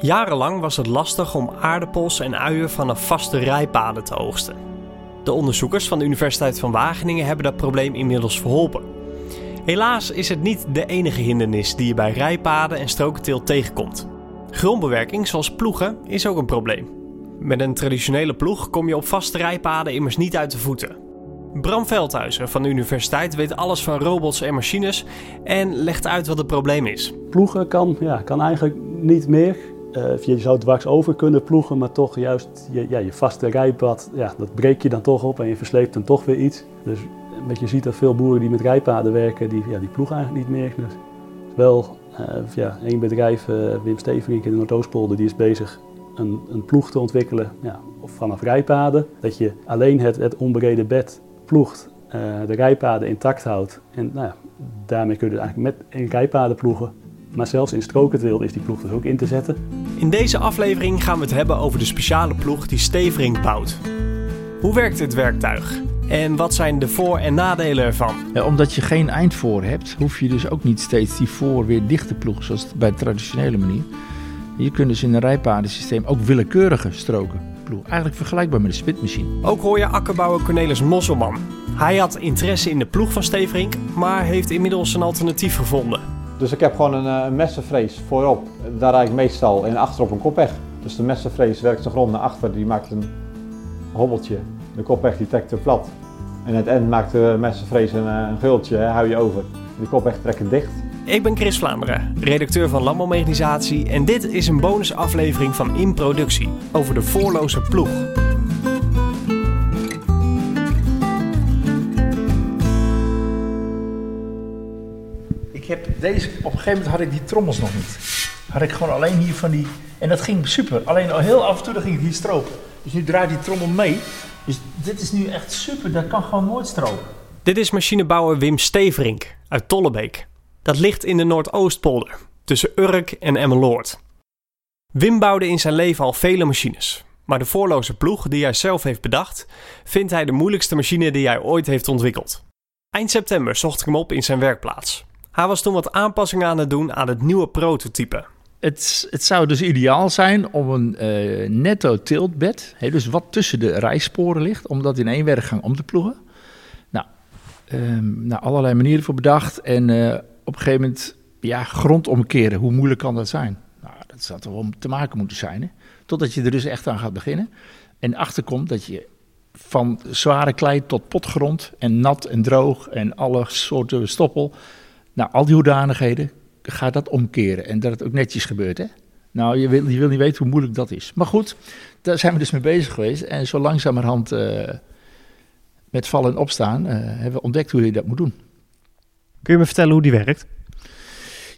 Jarenlang was het lastig om aardappels en uien vanaf vaste rijpaden te oogsten. De onderzoekers van de Universiteit van Wageningen hebben dat probleem inmiddels verholpen. Helaas is het niet de enige hindernis die je bij rijpaden en strokenteelt tegenkomt. Grondbewerking, zoals ploegen, is ook een probleem. Met een traditionele ploeg kom je op vaste rijpaden immers niet uit de voeten. Bram Veldhuizen van de universiteit weet alles van robots en machines en legt uit wat het probleem is. Ploegen kan, ja, kan eigenlijk niet meer. Uh, je zou dwars over kunnen ploegen, maar toch juist je, ja, je vaste rijpad, ja, dat breek je dan toch op en je versleept dan toch weer iets. Dus je ziet dat veel boeren die met rijpaden werken, die, ja, die ploegen eigenlijk niet meer. Dus wel uh, ja, één bedrijf, uh, Wim Steverink in de Noordoostpolder, die is bezig een, een ploeg te ontwikkelen ja, vanaf rijpaden. Dat je alleen het, het onbereden bed ploegt, de rijpaden intact houdt. En nou daarmee kun je dus eigenlijk met in rijpaden ploegen. Maar zelfs in strokenteelt is die ploeg dus ook in te zetten. In deze aflevering gaan we het hebben over de speciale ploeg die Stevering bouwt. Hoe werkt dit werktuig? En wat zijn de voor- en nadelen ervan? Ja, omdat je geen eindvoor hebt, hoef je dus ook niet steeds die voor weer dicht te ploegen, zoals bij de traditionele manier. Je kunt dus in een rijpadensysteem ook willekeurige stroken ploegen. Eigenlijk vergelijkbaar met een spitmachine. Ook hoor je akkerbouwer Cornelis Mosselman. Hij had interesse in de ploeg van Steverink, maar heeft inmiddels een alternatief gevonden. Dus ik heb gewoon een, eh, een voorop. Daar rijd ik meestal en achterop een kopweg. Dus de messenvrees werkt de grond naar achter, die maakt een hobbeltje. De kopweg die trekt er plat. En het eind maakt de messenvrees een, eh, een gultje, hou je over. De kopweg trekt het dicht. Ik ben Chris Vlaanderen, redacteur van Landbouwmechanisatie en dit is een bonusaflevering van In Productie over de voorloze ploeg. Heb deze, op een gegeven moment had ik die trommels nog niet. Had ik gewoon alleen hier van die, en dat ging super. Alleen al heel af en toe ging ik hier stropen. Dus nu draait die trommel mee. Dus dit is nu echt super, dat kan gewoon nooit stropen. Dit is machinebouwer Wim Steverink uit Tollebeek. Dat ligt in de Noordoostpolder, tussen Urk en Emmeloord. Wim bouwde in zijn leven al vele machines, maar de voorloze ploeg die hij zelf heeft bedacht, vindt hij de moeilijkste machine die hij ooit heeft ontwikkeld. Eind september zocht ik hem op in zijn werkplaats. Hij was toen wat aanpassingen aan het doen aan het nieuwe prototype. Het, het zou dus ideaal zijn om een uh, netto tiltbed, dus wat tussen de rijsporen ligt, om dat in één werkgang om te ploegen. Nou, um, nou allerlei manieren voor bedacht en uh, op een gegeven moment ja, grond omkeren. Hoe moeilijk kan dat zijn? Nou, dat zou toch wel te maken moeten zijn. Totdat je er dus echt aan gaat beginnen. En achterkomt dat je van zware klei tot potgrond en nat en droog en alle soorten stoppel. Nou, al die hoedanigheden, gaat dat omkeren. En dat het ook netjes gebeurt, hè? Nou, je wil, je wil niet weten hoe moeilijk dat is. Maar goed, daar zijn we dus mee bezig geweest. En zo langzamerhand uh, met vallen en opstaan uh, hebben we ontdekt hoe je dat moet doen. Kun je me vertellen hoe die werkt?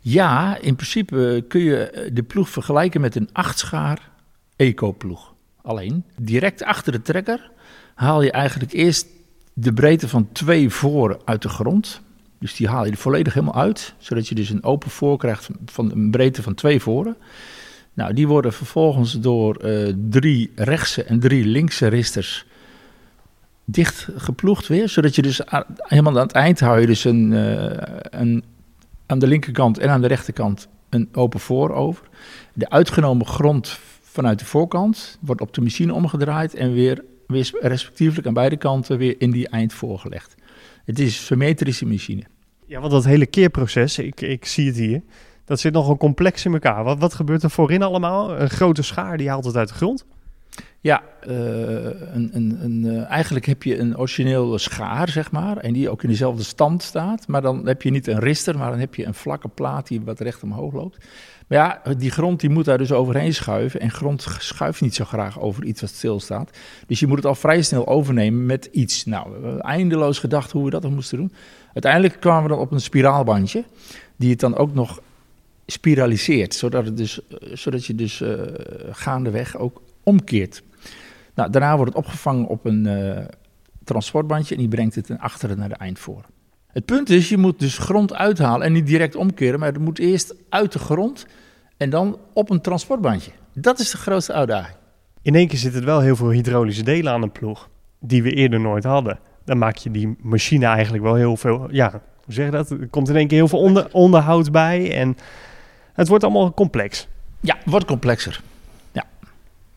Ja, in principe kun je de ploeg vergelijken met een achtschaar eco-ploeg. Alleen, direct achter de trekker haal je eigenlijk eerst de breedte van twee voren uit de grond. Dus die haal je er volledig helemaal uit, zodat je dus een open voor krijgt van een breedte van twee voren. Nou, die worden vervolgens door uh, drie rechtse en drie linkse risters dicht geploegd weer, zodat je dus helemaal aan het eind hou je dus een, uh, een, aan de linkerkant en aan de rechterkant een open voor over. De uitgenomen grond vanuit de voorkant wordt op de machine omgedraaid en weer, weer respectievelijk aan beide kanten weer in die eind voorgelegd. Het is een symmetrische machine. Ja, want dat hele keerproces, ik, ik zie het hier, dat zit nogal complex in elkaar. Wat, wat gebeurt er voorin allemaal? Een grote schaar, die haalt het uit de grond? Ja, uh, een, een, een, uh, eigenlijk heb je een origineel schaar, zeg maar, en die ook in dezelfde stand staat. Maar dan heb je niet een rister, maar dan heb je een vlakke plaat die wat recht omhoog loopt. Maar ja, die grond die moet daar dus overheen schuiven. En grond schuift niet zo graag over iets wat stilstaat. Dus je moet het al vrij snel overnemen met iets. Nou, we hebben eindeloos gedacht hoe we dat dan moesten doen. Uiteindelijk kwamen we dan op een spiraalbandje, die het dan ook nog spiraliseert. Zodat, het dus, zodat je dus gaandeweg ook omkeert. Nou, daarna wordt het opgevangen op een uh, transportbandje en die brengt het ten achteren naar de eindvoer. Het punt is, je moet dus grond uithalen en niet direct omkeren, maar het moet eerst uit de grond en dan op een transportbandje. Dat is de grootste uitdaging. In één keer zitten wel heel veel hydraulische delen aan een ploeg, die we eerder nooit hadden. Dan maak je die machine eigenlijk wel heel veel, ja, hoe zeg je dat? Er komt in één keer heel veel onder, onderhoud bij en het wordt allemaal complex. Ja, wordt complexer.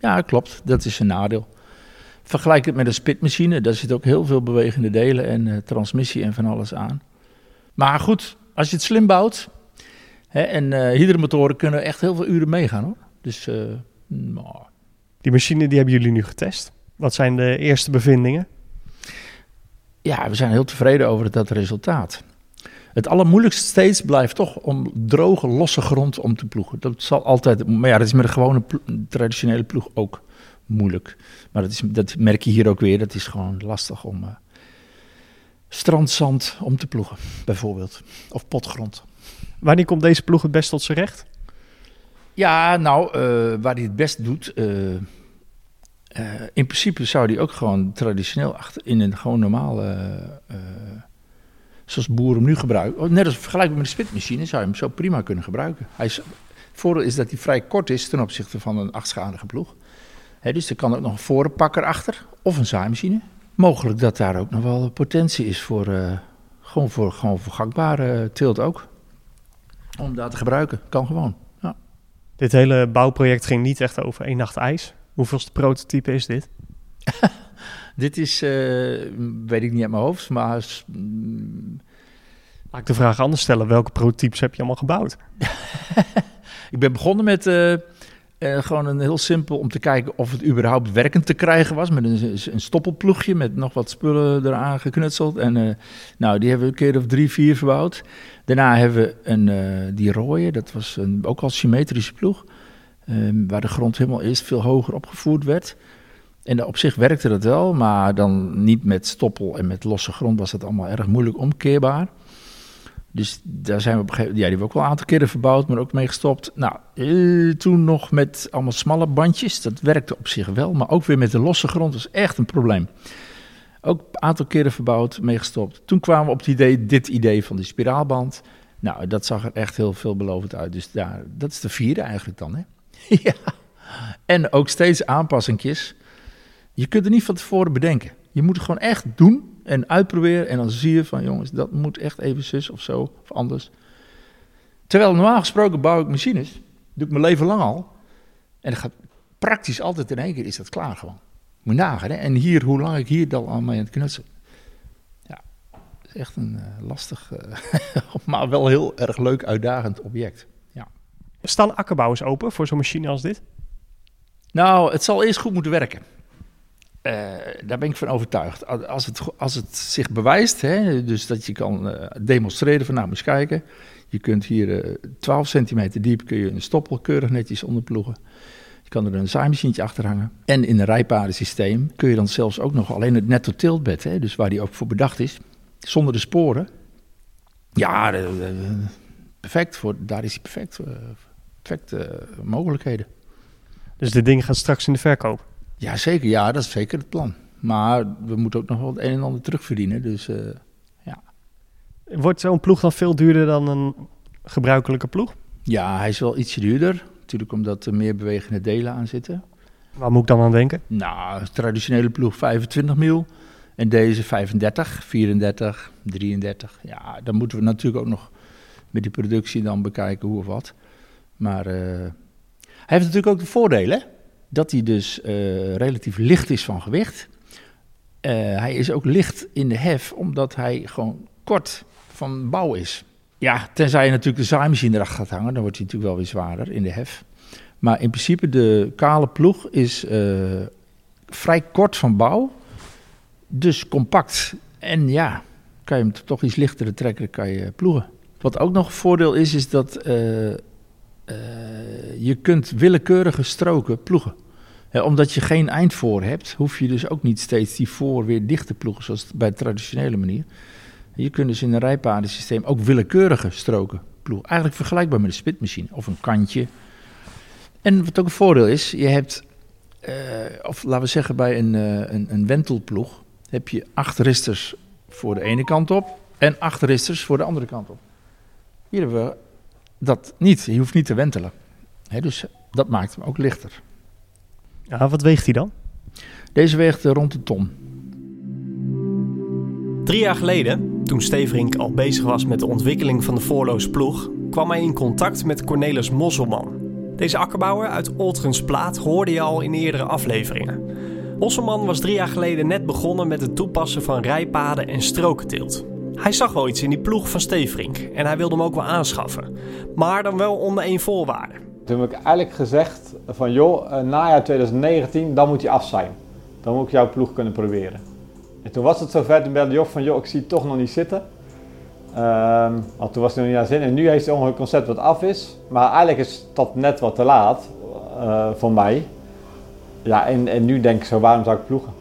Ja. klopt. Dat is een nadeel. Vergelijk het met een spitmachine. Daar zit ook heel veel bewegende delen en uh, transmissie en van alles aan. Maar goed, als je het slim bouwt. Hè, en uh, hydromotoren kunnen echt heel veel uren meegaan hoor. Dus, uh, nou. Die machine die hebben jullie nu getest. Wat zijn de eerste bevindingen? Ja, we zijn heel tevreden over dat resultaat. Het allermoeilijkste steeds blijft toch om droge, losse grond om te ploegen. Dat zal altijd, maar ja, dat is met een gewone traditionele ploeg ook moeilijk. Maar dat, is, dat merk je hier ook weer, dat is gewoon lastig om uh, strandzand om te ploegen, bijvoorbeeld. Of potgrond. Wanneer komt deze ploeg het best tot zijn recht? Ja, nou, uh, waar hij het best doet. Uh, in principe zou hij ook gewoon traditioneel achter in een gewoon normale. Zoals boeren hem nu gebruiken. Oh, net als vergelijkbaar met een spitmachine zou je hem zo prima kunnen gebruiken. Hij is, het voordeel is dat hij vrij kort is ten opzichte van een achtschalige ploeg. He, dus er kan ook nog een vorenpakker achter of een zaaimachine. Mogelijk dat daar ook nog wel potentie is voor, uh, gewoon voor, gewoon voor gakbare teelt ook. Om dat te gebruiken, kan gewoon. Ja. Dit hele bouwproject ging niet echt over één nacht ijs. Hoeveelste prototype is dit? dit is, uh, weet ik niet uit mijn hoofd, maar... Mm, Laat ik de vraag anders stellen. Welke prototypes heb je allemaal gebouwd? ik ben begonnen met... Uh, uh, gewoon een heel simpel om te kijken of het überhaupt werkend te krijgen was. Met een, een stoppelploegje met nog wat spullen eraan geknutseld. En uh, nou, die hebben we een keer of drie, vier verbouwd. Daarna hebben we een, uh, die rode, dat was een, ook al symmetrische ploeg. Um, waar de grond helemaal eerst veel hoger opgevoerd werd. En op zich werkte dat wel, maar dan niet met stoppel en met losse grond was dat allemaal erg moeilijk omkeerbaar. Dus daar zijn we op een gegeven ja, die hebben we ook wel een aantal keren verbouwd, maar ook mee gestopt. Nou, eh, toen nog met allemaal smalle bandjes. Dat werkte op zich wel, maar ook weer met de losse grond was echt een probleem. Ook een aantal keren verbouwd, mee gestopt. Toen kwamen we op het idee, dit idee van die spiraalband. Nou, dat zag er echt heel veelbelovend uit. Dus daar, dat is de vierde eigenlijk dan, hè? ja. En ook steeds aanpassingjes. Je kunt er niet van tevoren bedenken. Je moet het gewoon echt doen en uitproberen. En dan zie je van, jongens, dat moet echt even zus of zo of anders. Terwijl normaal gesproken bouw ik machines. Doe ik mijn leven lang al. En dat gaat praktisch altijd in één keer is dat klaar gewoon. Moet nagaan, hè? En hier, hoe lang ik hier dan al mee aan het knutselen. Ja, is echt een uh, lastig, uh, maar wel heel erg leuk uitdagend object. Ja. Staan akkerbouwers open voor zo'n machine als dit? Nou, het zal eerst goed moeten werken. Uh, daar ben ik van overtuigd. Als het, als het zich bewijst, hè, dus dat je kan uh, demonstreren van nou, eens kijken. Je kunt hier uh, 12 centimeter diep kun je een stoppel keurig netjes onderploegen. Je kan er een zaaimachientje achter hangen. En in een rijpaardensysteem kun je dan zelfs ook nog alleen het netto tiltbed, hè, dus waar die ook voor bedacht is, zonder de sporen. Ja, perfect. Voor, daar is hij perfect. perfecte mogelijkheden. Dus dit ding gaat straks in de verkoop? Ja, zeker. Ja, dat is zeker het plan. Maar we moeten ook nog wel het een en ander terugverdienen. Dus uh, ja. Wordt zo'n ploeg dan veel duurder dan een gebruikelijke ploeg? Ja, hij is wel ietsje duurder. Natuurlijk omdat er meer bewegende delen aan zitten. Waar moet ik dan aan denken? Nou, traditionele ploeg 25 mil. En deze 35, 34, 33. Ja, dan moeten we natuurlijk ook nog met die productie dan bekijken hoe of wat. Maar uh, hij heeft natuurlijk ook de voordelen dat hij dus uh, relatief licht is van gewicht. Uh, hij is ook licht in de hef, omdat hij gewoon kort van bouw is. Ja, tenzij je natuurlijk de zaaimachine erachter gaat hangen, dan wordt hij natuurlijk wel weer zwaarder in de hef. Maar in principe, de kale ploeg is uh, vrij kort van bouw, dus compact. En ja, kan je hem toch iets lichtere trekken, kan je ploegen. Wat ook nog een voordeel is, is dat je kunt willekeurige stroken ploegen. Omdat je geen eindvoor hebt, hoef je dus ook niet steeds die voor weer dicht te ploegen, zoals bij de traditionele manier. Je kunt dus in een rijpaardensysteem ook willekeurige stroken ploegen. Eigenlijk vergelijkbaar met een spitmachine of een kantje. En wat ook een voordeel is, je hebt, uh, of laten we zeggen bij een, uh, een, een wentelploeg, heb je acht risters voor de ene kant op en acht risters voor de andere kant op. Hier hebben we dat niet. Je hoeft niet te wentelen. Dus dat maakt hem ook lichter. Ja, wat weegt hij dan? Deze weegt rond de ton. Drie jaar geleden, toen Steverink al bezig was met de ontwikkeling van de voorloos ploeg, kwam hij in contact met Cornelis Mosselman. Deze akkerbouwer uit Oltrensplaat hoorde je al in eerdere afleveringen. Mosselman was drie jaar geleden net begonnen met het toepassen van rijpaden en strokenteelt. Hij zag wel iets in die ploeg van Steverink en hij wilde hem ook wel aanschaffen. Maar dan wel onder één voorwaarde. Toen heb ik eigenlijk gezegd van joh, eh, najaar 2019, dan moet hij af zijn. Dan moet ik jouw ploeg kunnen proberen. En toen was het zover, toen belde Job van joh, ik zie het toch nog niet zitten. Ehm, want toen was hij nog niet naar zin. En nu heeft hij ongeveer concept wat af is. Maar eigenlijk is dat net wat te laat uh, voor mij. Ja, en, en nu denk ik zo, waarom zou ik ploegen?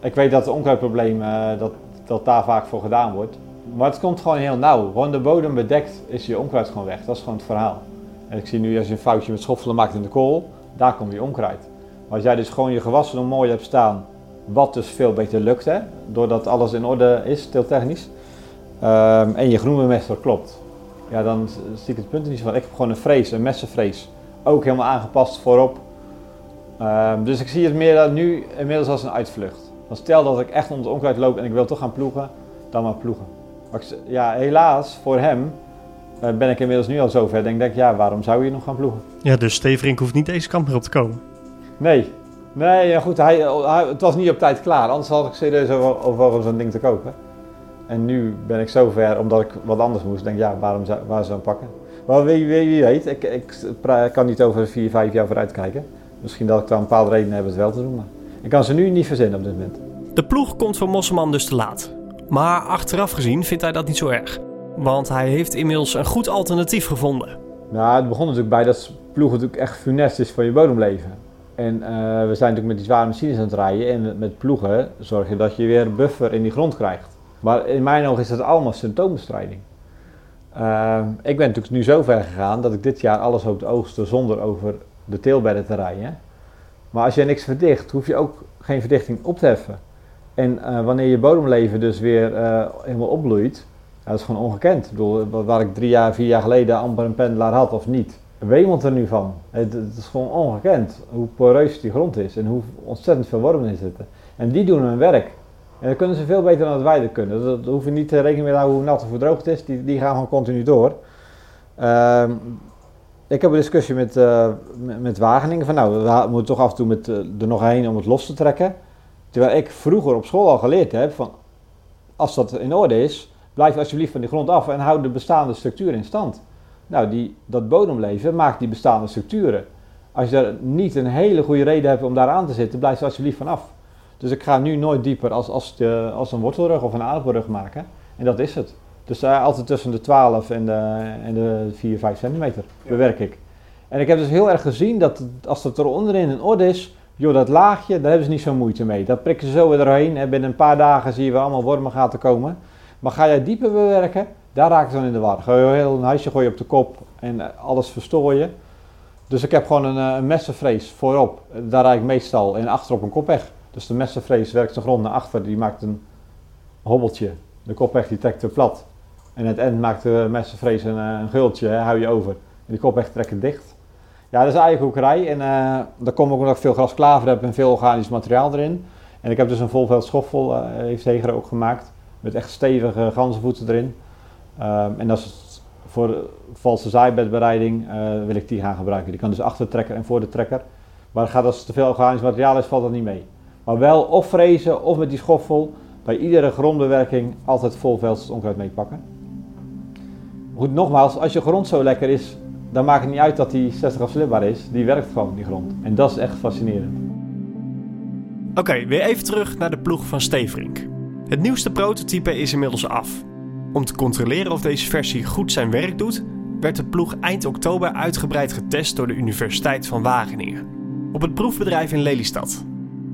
Ik weet dat het onkruidprobleem, uh, dat, dat daar vaak voor gedaan wordt. Maar het komt gewoon heel nauw. Gewoon de bodem bedekt is je onkruid gewoon weg. Dat is gewoon het verhaal. En ik zie nu als je een foutje met schoffelen maakt in de kool, daar komt je onkruid. Maar als jij dus gewoon je gewassen nog mooi hebt staan, wat dus veel beter lukt, hè, doordat alles in orde is, technisch. Um, en je groenbemester klopt. Ja, dan zie ik het punt niet van. Ik heb gewoon een frees, een messenfrees. Ook helemaal aangepast voorop. Um, dus ik zie het meer nu inmiddels als een uitvlucht. Dan stel dat ik echt onder onkruid loop en ik wil toch gaan ploegen, dan maar ploegen. Maar ja, helaas voor hem ben ik inmiddels nu al zover. Denk ik, ja, waarom zou je nog gaan ploegen? Ja, dus Steverink hoeft niet deze kant meer op te komen. Nee, nee, ja goed, hij, hij, het was niet op tijd klaar. Anders had ik serieus over, over zo'n ding te kopen. En nu ben ik zover, omdat ik wat anders moest, denk ja, waarom zou, waar zou ik pakken? Maar wie, wie, wie weet, ik, ik, kan niet over vier, vijf jaar vooruit kijken. Misschien dat ik daar een bepaalde redenen heb het wel te doen, maar ik kan ze nu niet verzinnen op dit moment. De ploeg komt voor Mosselman dus te laat. Maar achteraf gezien vindt hij dat niet zo erg. Want hij heeft inmiddels een goed alternatief gevonden. Nou, het begon natuurlijk bij dat ploeg natuurlijk echt funest is voor je bodemleven. En uh, we zijn natuurlijk met die zware machines aan het rijden. En met ploegen zorg je dat je weer een buffer in die grond krijgt. Maar in mijn ogen is dat allemaal symptoombestrijding. Uh, ik ben natuurlijk nu zo ver gegaan dat ik dit jaar alles hoop te oogsten zonder over de teelbedden te rijden. Maar als je niks verdicht, hoef je ook geen verdichting op te heffen. En uh, wanneer je bodemleven dus weer uh, helemaal opbloeit, dat is gewoon ongekend. Ik bedoel, waar ik drie jaar, vier jaar geleden amper een pendelaar had of niet, wemelt er nu van. Het, is gewoon ongekend hoe poreus die grond is en hoe ontzettend veel wormen in zitten. En die doen hun werk. En dat kunnen ze veel beter dan dat wij dat kunnen. Dat, dat hoef je niet te rekenen met hoe nat of hoe droog het is. Die, die gaan gewoon continu door. Uh, ik heb een discussie met, uh, met Wageningen van nou, we moeten toch af en toe met, uh, er nog heen om het los te trekken. Terwijl ik vroeger op school al geleerd heb van als dat in orde is, blijf alsjeblieft van die grond af en houd de bestaande structuur in stand. Nou, die, dat bodemleven maakt die bestaande structuren. Als je er niet een hele goede reden hebt om daar aan te zitten, blijf er alsjeblieft van af. Dus ik ga nu nooit dieper als, als, de, als een wortelrug of een aardappelrug maken. En dat is het. Dus uh, altijd tussen de 12 en de, en de 4, 5 centimeter bewerk ik. En ik heb dus heel erg gezien dat als het er onderin in orde is, joh, dat laagje, daar hebben ze niet zo moeite mee. Dat prikken ze zo weer doorheen en binnen een paar dagen zie je allemaal wormen gaan komen. Maar ga jij dieper bewerken, daar raken ze dan in de war. Ga je heel een huisje gooien op de kop en eh, alles verstrooien. Dus ik heb gewoon een, een messenvrees voorop. Daar rijd ik meestal en achterop een kopweg. Dus de messenvrees werkt de grond naar achter, die maakt een hobbeltje. De kopweg die trekt er plat. En het eind maakt de messenvrees een, een gultje, hou je over. En die kopweg trekt het dicht. Ja, dat is eierkoekerij. En uh, daar komt ook nog veel grasklaver heb en veel organisch materiaal erin. En ik heb dus een volveld schoffel, heeft Heger ook gemaakt. Met echt stevige ganzenvoeten erin. Um, en dat is voor valse zaaibedbereiding uh, wil ik die gaan gebruiken. Die kan dus achter de trekker en voor de trekker. Maar gaat als er te veel organisch materiaal is, valt dat niet mee. Maar wel of frezen of met die schoffel bij iedere grondbewerking altijd vol veldst onkruid meepakken. Goed, nogmaals, als je grond zo lekker is, dan maakt het niet uit dat die 60 afslipbaar is. Die werkt gewoon, die grond. En dat is echt fascinerend. Oké, weer even terug naar de ploeg van Steverink. Het nieuwste prototype is inmiddels af. Om te controleren of deze versie goed zijn werk doet, werd de ploeg eind oktober uitgebreid getest door de Universiteit van Wageningen. Op het proefbedrijf in Lelystad.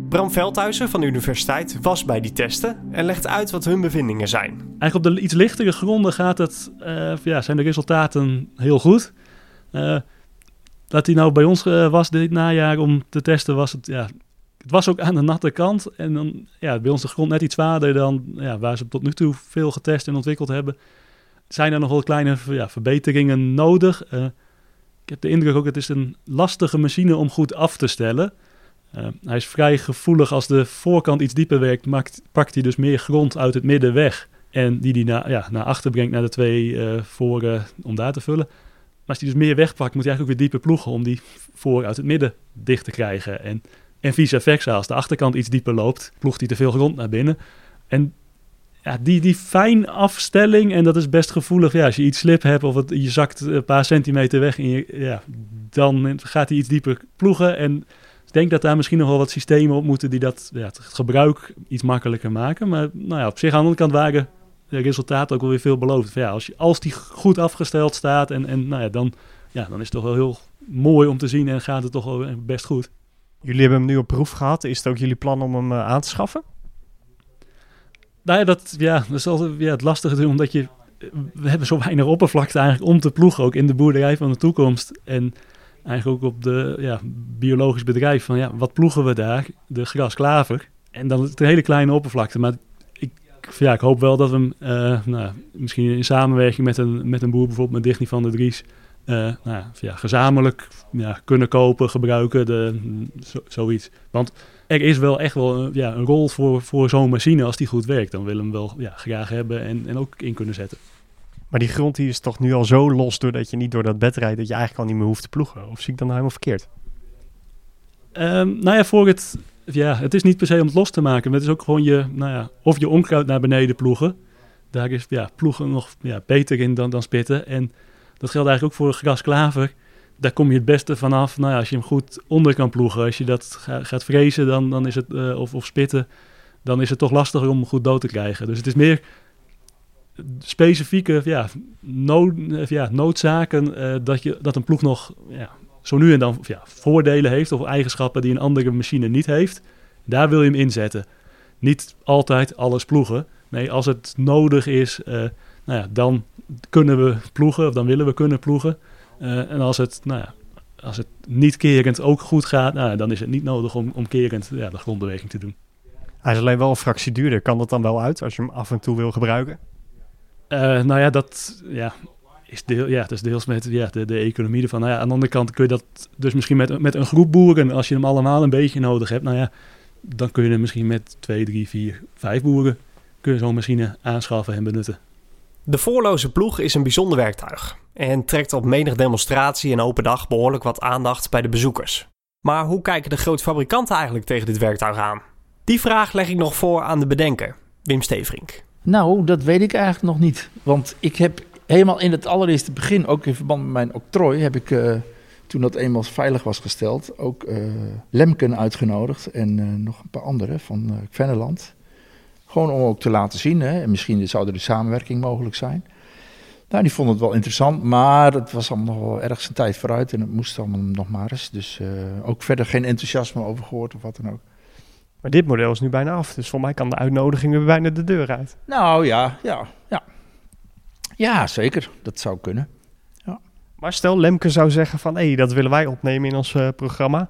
Bram Veldhuizen van de universiteit was bij die testen en legt uit wat hun bevindingen zijn. Eigenlijk op de iets lichtere gronden gaat het, uh, ja, zijn de resultaten heel goed. Uh, dat hij nou bij ons uh, was dit najaar om te testen, was het, ja, het was ook aan de natte kant. En dan, ja, bij ons de grond net iets zwaarder dan ja, waar ze tot nu toe veel getest en ontwikkeld hebben. Zijn er nog wel kleine ja, verbeteringen nodig? ik heb de indruk ook, het is een lastige machine om goed af te stellen. Uh, hij is vrij gevoelig als de voorkant iets dieper werkt, maakt, pakt hij dus meer grond uit het midden weg. En die hij naar, ja, naar achter brengt naar de twee uh, voren om daar te vullen. als die dus meer wegpakt, moet hij eigenlijk ook weer dieper ploegen om die voor uit het midden dicht te krijgen. En, en vice versa, als de achterkant iets dieper loopt, ploegt hij te veel grond naar binnen. En ja, die, die fijn afstelling, en dat is best gevoelig. Ja, als je iets slip hebt of het, je zakt een paar centimeter weg, en je, ja, dan gaat hij iets dieper ploegen. En ik denk dat daar misschien nog wel wat systemen op moeten die dat ja, het gebruik iets makkelijker maken. Maar nou ja, op zich aan de andere kant waren de resultaten ook wel weer veel beloofd. Ja, als, je, als die goed afgesteld staat, en, en nou ja, dan, ja, dan is het toch wel heel mooi om te zien en gaat het toch wel best goed. Jullie hebben hem nu op proef gehad. Is het ook jullie plan om hem uh, aan te schaffen? Nou ja, dat, ja, dat is altijd ja, het lastige omdat je... We hebben zo weinig oppervlakte eigenlijk om te ploegen, ook in de boerderij van de toekomst. En eigenlijk ook op de ja, biologisch bedrijf van ja, wat ploegen we daar? De grasklaver. En dan het hele kleine oppervlakte. Maar ik, ja, ik hoop wel dat we hem uh, nou, misschien in samenwerking met een, met een boer, bijvoorbeeld met Digny van der Dries, nou, ja, gezamenlijk ja, kunnen kopen, gebruiken, de, zo, zoiets. Want er is wel echt wel een, ja, een rol voor, voor zo'n machine als die goed werkt. Dan willen we hem wel ja, graag hebben en, en ook in kunnen zetten. Maar die grond die is toch nu al zo los doordat je niet door dat bed rijdt dat je eigenlijk al niet meer hoeft te ploegen? Of zie ik dan nou helemaal verkeerd? Um, nou ja, voor het, ja, het is niet per se om het los te maken. Maar het is ook gewoon je, nou ja, of je onkruid naar beneden ploegen. Daar is ja, ploegen nog ja, beter in dan, dan spitten. En dat geldt eigenlijk ook voor grasklaver. Daar kom je het beste vanaf. Nou ja, als je hem goed onder kan ploegen. Als je dat gaat vrezen dan, dan is het, uh, of, of spitten, dan is het toch lastiger om hem goed dood te krijgen. Dus het is meer specifieke ja, nood, ja, noodzaken uh, dat, je, dat een ploeg nog ja, zo nu en dan ja, voordelen heeft of eigenschappen die een andere machine niet heeft. Daar wil je hem inzetten. Niet altijd alles ploegen. Nee, als het nodig is, uh, nou ja, dan kunnen we ploegen of dan willen we kunnen ploegen. Uh, en als het, nou ja, als het niet kerend ook goed gaat, nou, dan is het niet nodig om, om kerend ja, de grondbeweging te doen. Hij is alleen wel een fractie duurder. Kan dat dan wel uit als je hem af en toe wil gebruiken? Uh, nou ja, dat ja, is, deel, ja, is deels met ja, de, de economie ervan. Nou ja, aan de andere kant kun je dat dus misschien met, met een groep boeren, als je hem allemaal een beetje nodig hebt, nou ja, dan kun je hem misschien met twee, drie, vier, vijf boeren kun je zo'n machine aanschaffen en benutten. De voorloze ploeg is een bijzonder werktuig en trekt op menig demonstratie en open dag behoorlijk wat aandacht bij de bezoekers. Maar hoe kijken de grote fabrikanten eigenlijk tegen dit werktuig aan? Die vraag leg ik nog voor aan de bedenker, Wim Steverink. Nou, dat weet ik eigenlijk nog niet. Want ik heb helemaal in het allereerste begin, ook in verband met mijn octrooi, heb ik uh, toen dat eenmaal veilig was gesteld, ook uh, Lemken uitgenodigd en uh, nog een paar anderen van uh. Gewoon om ook te laten zien, hè, en misschien zou er een samenwerking mogelijk zijn. Nou, die vonden het wel interessant, maar het was allemaal nog wel erg zijn tijd vooruit en het moest allemaal nog maar eens. Dus ook verder geen enthousiasme over gehoord of wat dan ook. Maar dit model is nu bijna af, dus voor mij kan de uitnodiging weer bijna de deur uit. Nou ja, ja, ja. Ja, zeker. Dat zou kunnen. Ja. Maar stel, Lemke zou zeggen van... hé, hey, dat willen wij opnemen in ons uh, programma.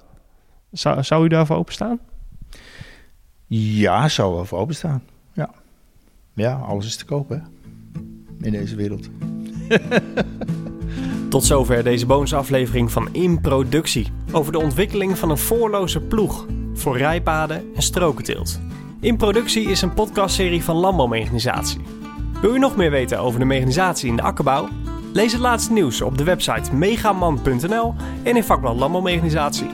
Zou, zou u daarvoor openstaan? Ja, zou wel voor openstaan. Ja. Ja, alles is te kopen, hè. In deze wereld. Tot zover deze bonusaflevering van In Productie. Over de ontwikkeling van een voorloze ploeg voor rijpaden en strokenteelt. In Productie is een podcastserie van Landbouwmechanisatie. Wil je nog meer weten over de mechanisatie in de akkerbouw? Lees het laatste nieuws op de website megaman.nl en in vakblad Landbouwmechanisatie.